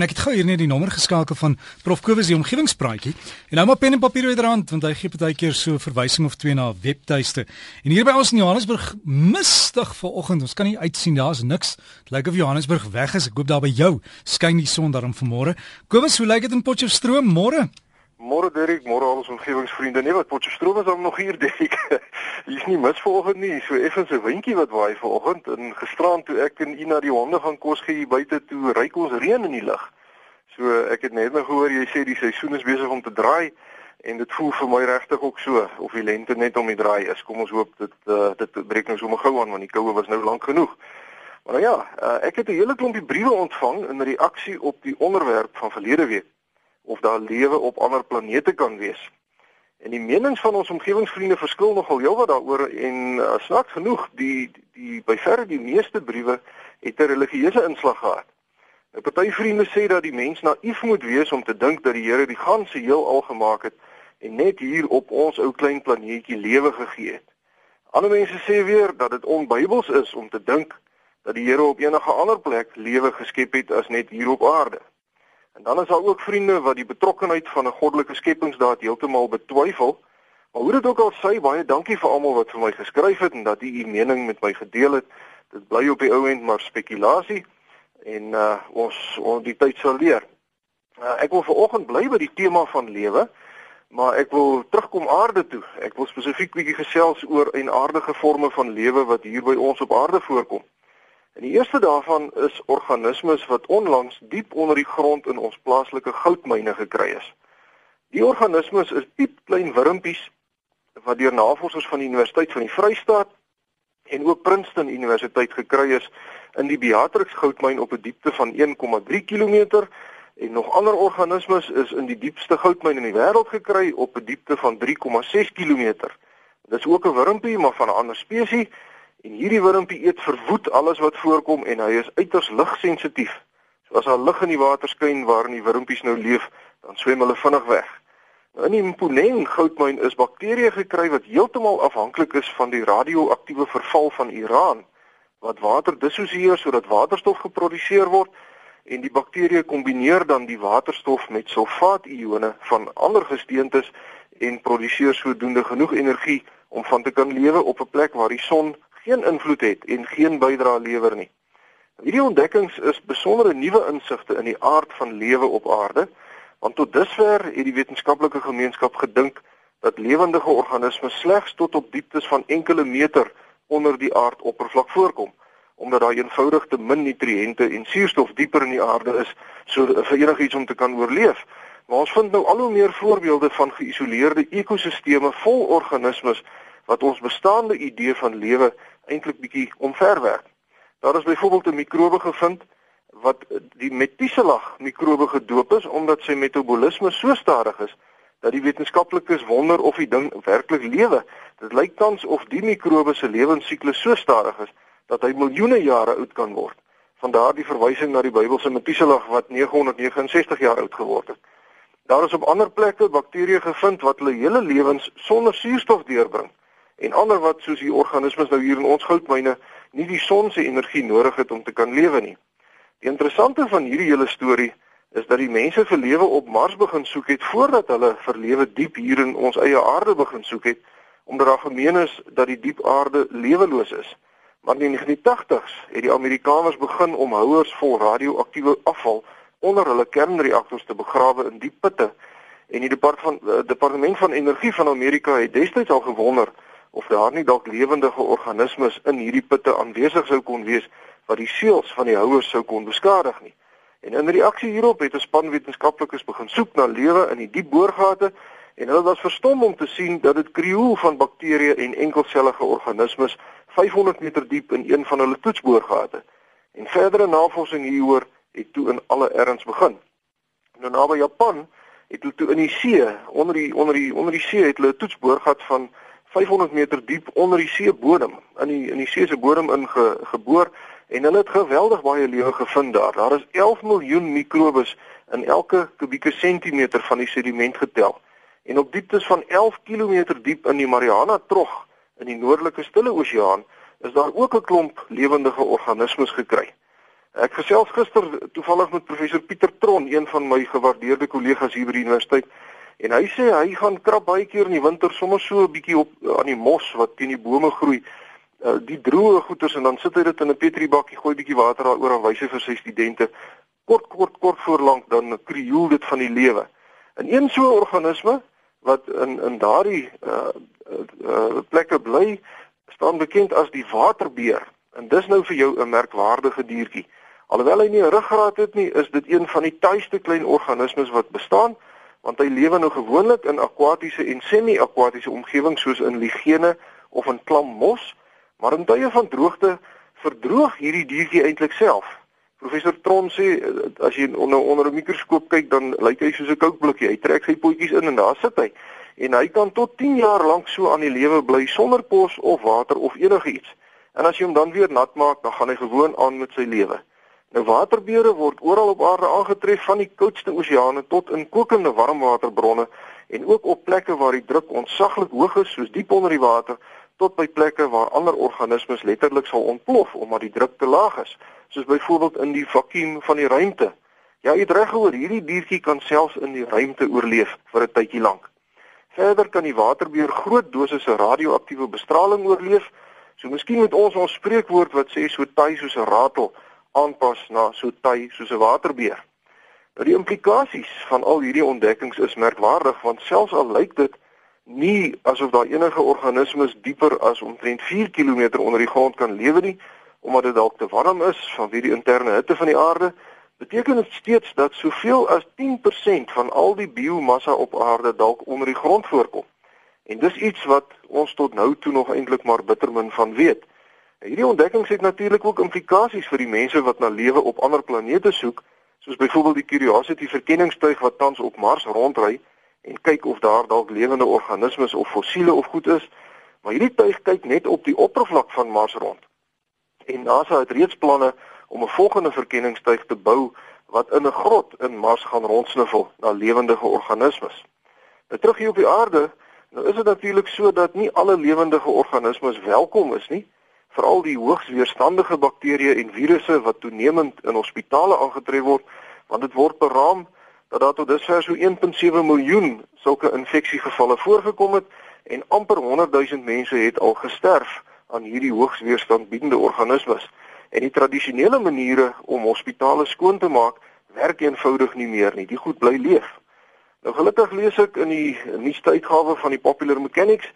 Ek het gou hier net die nommer geskakel van Prof Kobus die omgewingspraatjie. En nou maar pen en papier uiteraand want hy gee baie keer so verwysing of twee na webtuiste. En hier by ons in Johannesburg mistig vanoggend. Ons kan nie uitsien daar's niks. Dit lyk of Johannesburg weg is. Ek hoop daar by jou skyn die son daarom vanmôre. Kobus, hoe lyk dit in Potchefstroom môre? Môre Derek, môre al ons omgewingsvriende. Nee, wat Potchefstroom is dan nog hier Derek. Hier's nie mis vanoggend nie. So effens 'n windjie wat waai vanoggend en gisterand toe ek en Ina die honde gaan kos gee buite toe ryk ons reën in die lug. So ek het net nou gehoor jy sê die seisoen is besig om te draai en dit voel vir my regtig ook so of die lente net om die draai is. Kom ons hoop dit uh, dit breek nou sommer gou aan want die koue was nou lank genoeg. Maar nou ja, uh, ek het 'n hele klompie briewe ontvang in reaksie op die onderwerp van verlede week of daar lewe op ander planete kan wees. En die menings van ons omgewingsvriende verskil nogal heelwat daaroor en uh, snaaks genoeg die die, by verre die meeste briewe het 'n religieuse inslag gehad. Nou party vriende sê dat die mens naïef moet wees om te dink dat die Here die ganse heelal gemaak het en net hier op ons ou klein planeetjie lewe gegee het. Ander mense sê weer dat dit onbybels is om te dink dat die Here op enige ander plek lewe geskep het as net hier op aarde. En dan is daar ook vriende wat die betrokkeheid van 'n goddelike skepingsdaad heeltemal betwyfel. Maar hoe dit ook al sê, baie dankie vir almal wat vir my geskryf het en dat u u mening met my gedeel het. Dit bly op die ou end maar spekulasie en uh ons ons die tyd sal leer. Uh, ek wil vanoggend bly by die tema van lewe, maar ek wil terugkom aarde toe. Ek wil spesifiek bietjie gesels oor eienaardige forme van lewe wat hier by ons op aarde voorkom. En die eerste daarvan is organismes wat onlangs diep onder die grond in ons plaaslike goudmyne gekry is. Die organismes is diep klein wurmpies wat deur navorsers van die Universiteit van die Vrystaat en ook Princeton Universiteit gekry is in die Beatrix goudmyn op 'n diepte van 1,3 km en nog ander organismes is in die diepste goudmyn in die wêreld gekry op 'n diepte van 3,6 km. Dit is ook 'n wurmpie maar van 'n ander spesies en hierdie wurmpie eet verwoed alles wat voorkom en hy is uiters ligsensitief. So as daar lig in die water skyn waarin die wurmpies nou leef, dan swem hulle vinnig weg. Nou in die Mponeng goudmyn is bakterieë gekry wat heeltemal afhanklik is van die radioaktiewe verval van Iran wat water dissosieer sodat waterstof geproduseer word en die bakterieë kombineer dan die waterstof met sulfaatione van ander gesteentes en produseer sodoende genoeg energie om van te kan lewe op 'n plek waar die son geen invloed het en geen bydrae lewer nie. Hierdie ontdekkings is besondere nuwe insigte in die aard van lewe op aarde, want tot dusver het die wetenskaplike gemeenskap gedink dat lewendige organismes slegs tot op dieptes van enkele meter onder die aardoppervlak voorkom omdat daar eenvoudig te min nutriënte en suurstof dieper in die aarde is so vir enigiets om te kan oorleef. Maar ons vind nou al hoe meer voorbeelde van geïsoleerde ekosisteme vol organismes wat ons bestaande idee van lewe eintlik bietjie omverwerk. Daar is byvoorbeeld 'n mikrobe gevind wat die Methuselah mikrobe gedoop is omdat sy metabolisme so stadig is dat die wetenskaplikes wonder of die ding werklik lewe. Dit lyk tans of die mikrobe se lewensiklus so stadig is dat hy miljoene jare oud kan word. Vandaar die verwysing na die Bybelse Methuselah wat 969 jaar oud geword het. Daar is op ander plekke bakterieë gevind wat hulle hele lewens sonder suurstof deurbring en ander wat soos die organismes nou hier in ons goudmyne nie die son se energie nodig het om te kan lewe nie. Die interessante van hierdie hele storie is dat die mense vir lewe op Mars begin soek het voordat hulle vir lewe diep hier in ons eie aarde begin soek het omdat daar gemeen is dat die diep aarde leweloos is. Maar in die 1980s het die Amerikaners begin om houers vol radioaktiewe afval onder hulle kernreaktors te begrawe in diep putte. En die departement van uh, departement van energie van Amerika het destyds al gewonder of daar nie dalk lewendige organismes in hierdie putte aanwesig sou kon wees wat die seels van die houers sou kon beskadig nie. En in reaksie hierop het 'n span wetenskaplikes begin soek na lewe in die diep boorgate en hulle was verstom om te sien dat dit krioel van bakterieë en enkelsellige organismes 500 meter diep in een van hulle toetsboorgate. En verdere navorsing hieroor het toe in alle erns begin. Nou naby Japan het hulle toe in die see, onder die onder die onder die see het hulle 'n toetsboorgat van 500 meter diep onder die seebodem in die in die see se bodem ingeboor en hulle het geweldig baie lewe gevind daar. Daar is 11 miljoen mikrobes in elke kubieke sentimeter van die sediment getel. En op dieptes van 11 km diep in die Mariana Trog in die noordelike Stille Oseaan is daar ook 'n klomp lewendige organismes gekry. Ek gesels gister toevallig met professor Pieter Tron een van my gewaardeerde kollegas hier by die universiteit en hy sê hy gaan krap baie keer in die winter sommer so 'n bietjie op aan die mos wat teen die bome groei. Uh, die droë goeters en dan sit hy dit in 'n petriebakkie, gooi bietjie water daaroor en wys hy vir sy studente. Kort kort kort voorlank dan krioel dit van die lewe. En een so 'n organisme wat in in daardie uh, uh, plekke bly, staan bekend as die waterbeer. En dis nou vir jou 'n merkwaardige diertjie. Alhoewel hy nie 'n ruggraat het nie, is dit een van die tuiste klein organismes wat bestaan, want hy lewe nou gewoonlik in akwatiese en semi-akwatiese omgewings soos in ligene of in klam mos, maar in tye van droogte verdroog hierdie diertjie eintlik self. Professor Tron sê as jy onder onder 'n mikroskoop kyk, dan lyk hy soos 'n koukblikkie. Hy trek sy potjies in en daar sit hy. En hy kan tot 10 jaar lank so aan die lewe bly sonder kos of water of enigiets. En as jy hom dan weer nat maak, dan gaan hy gewoon aan met sy lewe. Nou waterbeere word oral op aarde aangetref van die koudste oseane tot in kokende warmwaterbronne en ook op plekke waar die druk ontsaglik hoog is soos diep onder die water tot by plekke waar ander organismes letterlik sal ontplof omdat die druk te laag is soos byvoorbeeld in die vakuum van die ruimte. Ja, jy het reg gehoor, hierdie diertjie kan selfs in die ruimte oorleef vir 'n tydjie lank. Verder kan die waterbeer groot dosisse radioaktiewe bestraling oorleef. So miskien moet ons ons spreekwoord wat sê so taai soos 'n ratel aanpas na so ty soos 'n waterbeer. Nou die implikasies van al hierdie ontdekkings is merkwaardig want selfs al lyk dit nie asof daar enige organismes dieper as omtrent 4 km onder die grond kan lewe nie omdat dit dalk te warm is vanweë die interne hitte van die aarde, beteken dit steeds dat soveel as 10% van al die biomassa op aarde dalk onder die grond voorkom. En dis iets wat ons tot nou toe nog eintlik maar bitter min van weet. Hierdie ontdekkings het natuurlik ook implikasies vir die mense wat na lewe op ander planete soek, soos byvoorbeeld die Curiosity verkenningstuig wat tans op Mars rondry en kyk of daar dalk lewende organismes of fossiele of goed is. Maar hierdie tuig kyk net op die oppervlak van Mars rond. En NASA het reeds planne om 'n volgende verkenningstuig te bou wat in 'n grot in Mars gaan rondsniffel na lewende organismes. Nou terug hier op die aarde, nou is dit natuurlik so dat nie alle lewende organismes welkom is nie veral die hoogs weerstandige bakterieë en virusse wat toenemend in hospitale aangetref word, want dit word beraam dat daar tot dusver so 1.7 miljoen sulke infeksiegevalle voorgekom het en amper 100 000 mense het al gesterf aan hierdie hoogs weerstandbiedende organismes. En die tradisionele maniere om hospitale skoon te maak, werk eenvoudig nie meer nie. Die goed bly leef. Nou gelukkig lees ek in die nuutste uitgawe van die Popular Mechanics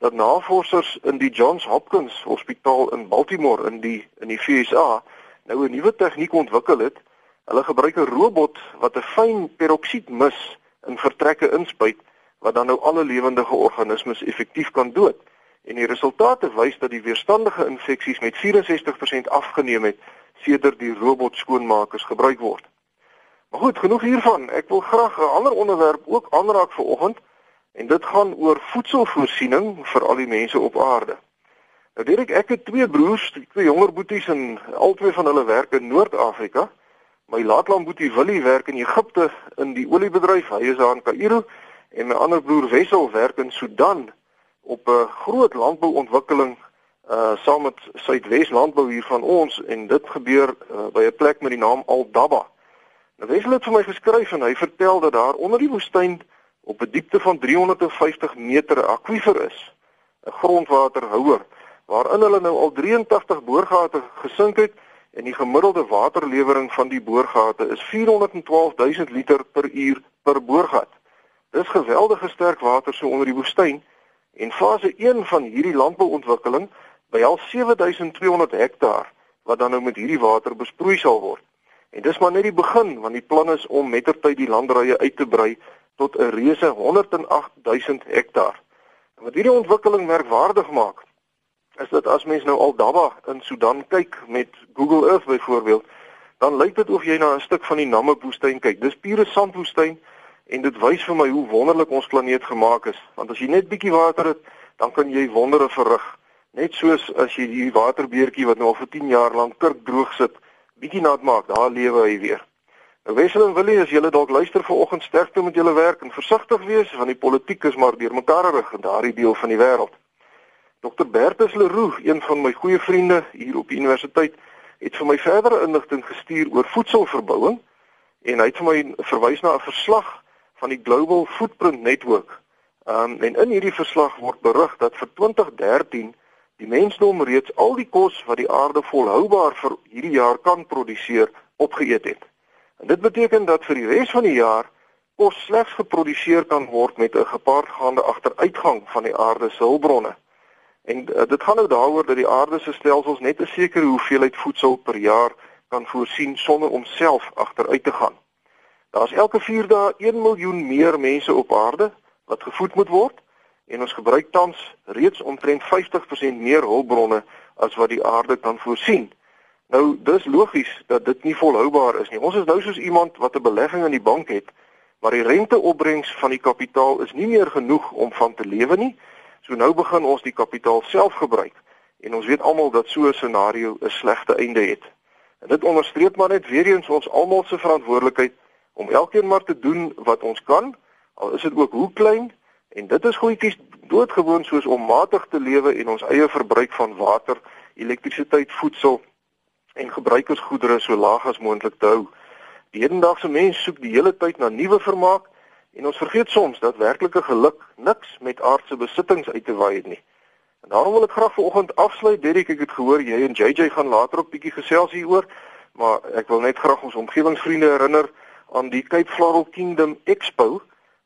dat navorsers in die Johns Hopkins Hospitaal in Baltimore in die in die VSA nou 'n nuwe tegniek ontwikkel het. Hulle gebruik 'n robot wat 'n fyn peroksiedmis in vertrekke inspuit wat dan nou alle lewendige organismes effektief kan dood. En die resultate wys dat die weerstandige infeksies met 64% afgeneem het sedert die robot skoonmakers gebruik word. Maar goed, genoeg hiervan. Ek wil graag 'n ander onderwerp ook aanraak vir oggend. En dit gaan oor voedselvoorsiening vir al die mense op aarde. Nou Dirk, ek het twee broers, twee jonger boeties en albei van hulle werk in Noord-Afrika. My laatlaan boetie Willie werk in Egipte in die oliebedryf. Hy is daar in Kaïro en my ander broer Wessel werk in Sudan op 'n groot landbouontwikkeling uh saam met Suidwes Landbou hier van ons en dit gebeur uh, by 'n plek met die naam Al Daba. Nou Wessel het vir my geskryf en hy vertel dat daar onder die woestyn op 'n diepte van 350 meter 'n akwifer is, 'n grondwaterhouer waarin hulle nou al 83 boorgate gesink het en die gemiddelde waterlewering van die boorgate is 412000 liter per uur per boorgat. Dis geweldige sterk water so onder die woestyn en fase 1 van hierdie landbouontwikkeling behels 7200 hektaar wat dan nou met hierdie water besproei sal word. En dis maar net die begin want die plan is om mettertyd die landerye uit te brei tot 'n reuse 108000 hektaar. En wat hierdie ontwikkeling merkwaardig maak, is dat as mens nou al Daba in Sudan kyk met Google Earth byvoorbeeld, dan lyk dit of jy na 'n stuk van die Namib woestyn kyk. Dis pure sandwoestyn en dit wys vir my hoe wonderlik ons planeet gemaak is. Want as jy net bietjie water het, dan kan jy wondere verrig. Net soos as jy die waterbeertjie wat nou al vir 10 jaar lank kurkdroog sit, bietjie nat maak, daar lewe hy weer. Wessel en Willie, as julle dalk luister vanoggend sterkte met julle werk en versigtig wees want die politiek is maar deur mekaar rig in daardie deel van die wêreld. Dr Bertus Leroux, een van my goeie vriende hier op die universiteit, het vir my verdere inligting gestuur oor voedselverbouing en hy het vir my verwys na 'n verslag van die Global Footprint Network. Um en in hierdie verslag word berig dat vir 2013 die mensdom reeds al die kos wat die aarde volhoubaar vir hierdie jaar kan produseer opgeëet het. En dit beteken dat vir die res van die jaar kos slegs geproduseer kan word met 'n gepaardgaande agteruitgang van die aarde se hulpbronne. En uh, dit gaan nou daaroor dat die aarde se stelsels net 'n sekere hoeveelheid voedsel per jaar kan voorsien sonder om self agteruit te gaan. Daar's elke 4 dae 1 miljoen meer mense op aarde wat gevoed moet word en ons gebruik tans reeds omtrent 50% meer hulpbronne as wat die aarde kan voorsien. Nou dis logies dat dit nie volhoubaar is nie. Ons is nou soos iemand wat 'n belegging in die bank het, maar die renteopbrengs van die kapitaal is nie meer genoeg om van te lewe nie. So nou begin ons die kapitaal self gebruik en ons weet almal dat so 'n scenario 'n slegte einde het. En dit onderstreep maar net weer eens ons almal se verantwoordelikheid om elkeen maar te doen wat ons kan, al is dit ook hoe klein en dit is goedjies doodgewoon soos om matig te lewe en ons eie verbruik van water, elektrisiteit, voedsel en gebruikersgoedere so laag as moontlik te hou. Die hedendaagse mens soek die hele tyd na nuwe vermaak en ons vergeet soms dat werklike geluk niks met aardse besittings uit te waai het nie. En daarom wil ek graag vanoggend afsluit, Derek, ek het gehoor jy en JJ gaan later ook bietjie gesels hieroor, maar ek wil net graag ons omgewingsvriende herinner aan die Cape Floral Kingdom Expo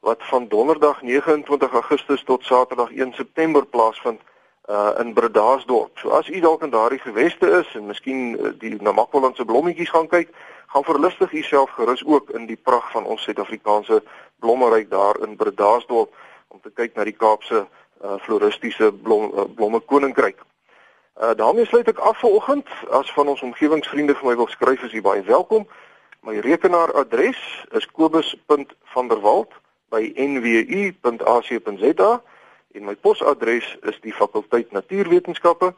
wat van donderdag 29 Augustus tot saterdag 1 September plaasvind uh in Bredasdorp. So as u dalk in daardie geweste is en miskien uh, die Namakwaland se blommetjies gaan kyk, gaan verlustig u self gerus ook in die pragt van ons Suid-Afrikaanse blommeryk daar in Bredasdorp om te kyk na die Kaapse uh floristiese blom uh, blomme koninkryk. Uh daarmee sluit ek af vanoggend. As van ons omgewingsvriende vir my wil skryf, is u baie welkom. My rekenaaradres is kobus.vanderwalt@nwu.ac.za en my posadres is die fakulteit Natuurwetenskappe,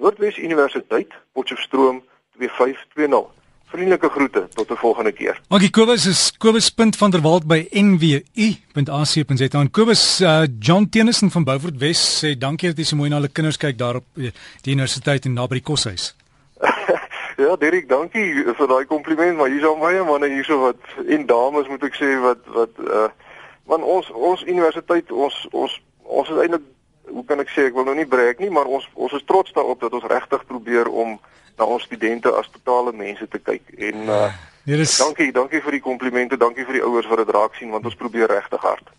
Noordwes Universiteit, Potchefstroom 2520. Vriendelike groete tot 'n volgende keer. Dankie Kobus, is kobus.vanderwalt by nwu.ac.za. En Kobus uh, John Tennyson van Beaufort Wes sê dankie dat jy so mooi na hulle kinders kyk daar op uh, die universiteit en naby die koshuis. Ja, Dirk, dankie vir daai kompliment, maar hier's al baie manne hierso wat en dames moet ek sê wat wat uh man ons ons universiteit ons ons ons is eintlik hoe kan ek sê ek wil nou nie breek nie, maar ons ons is trots daarop dat ons regtig probeer om na ons studente as totale mense te kyk en uh nee, is... dankie, dankie vir die komplimente, dankie vir die ouers wat dit raak sien want ons probeer regtig hard.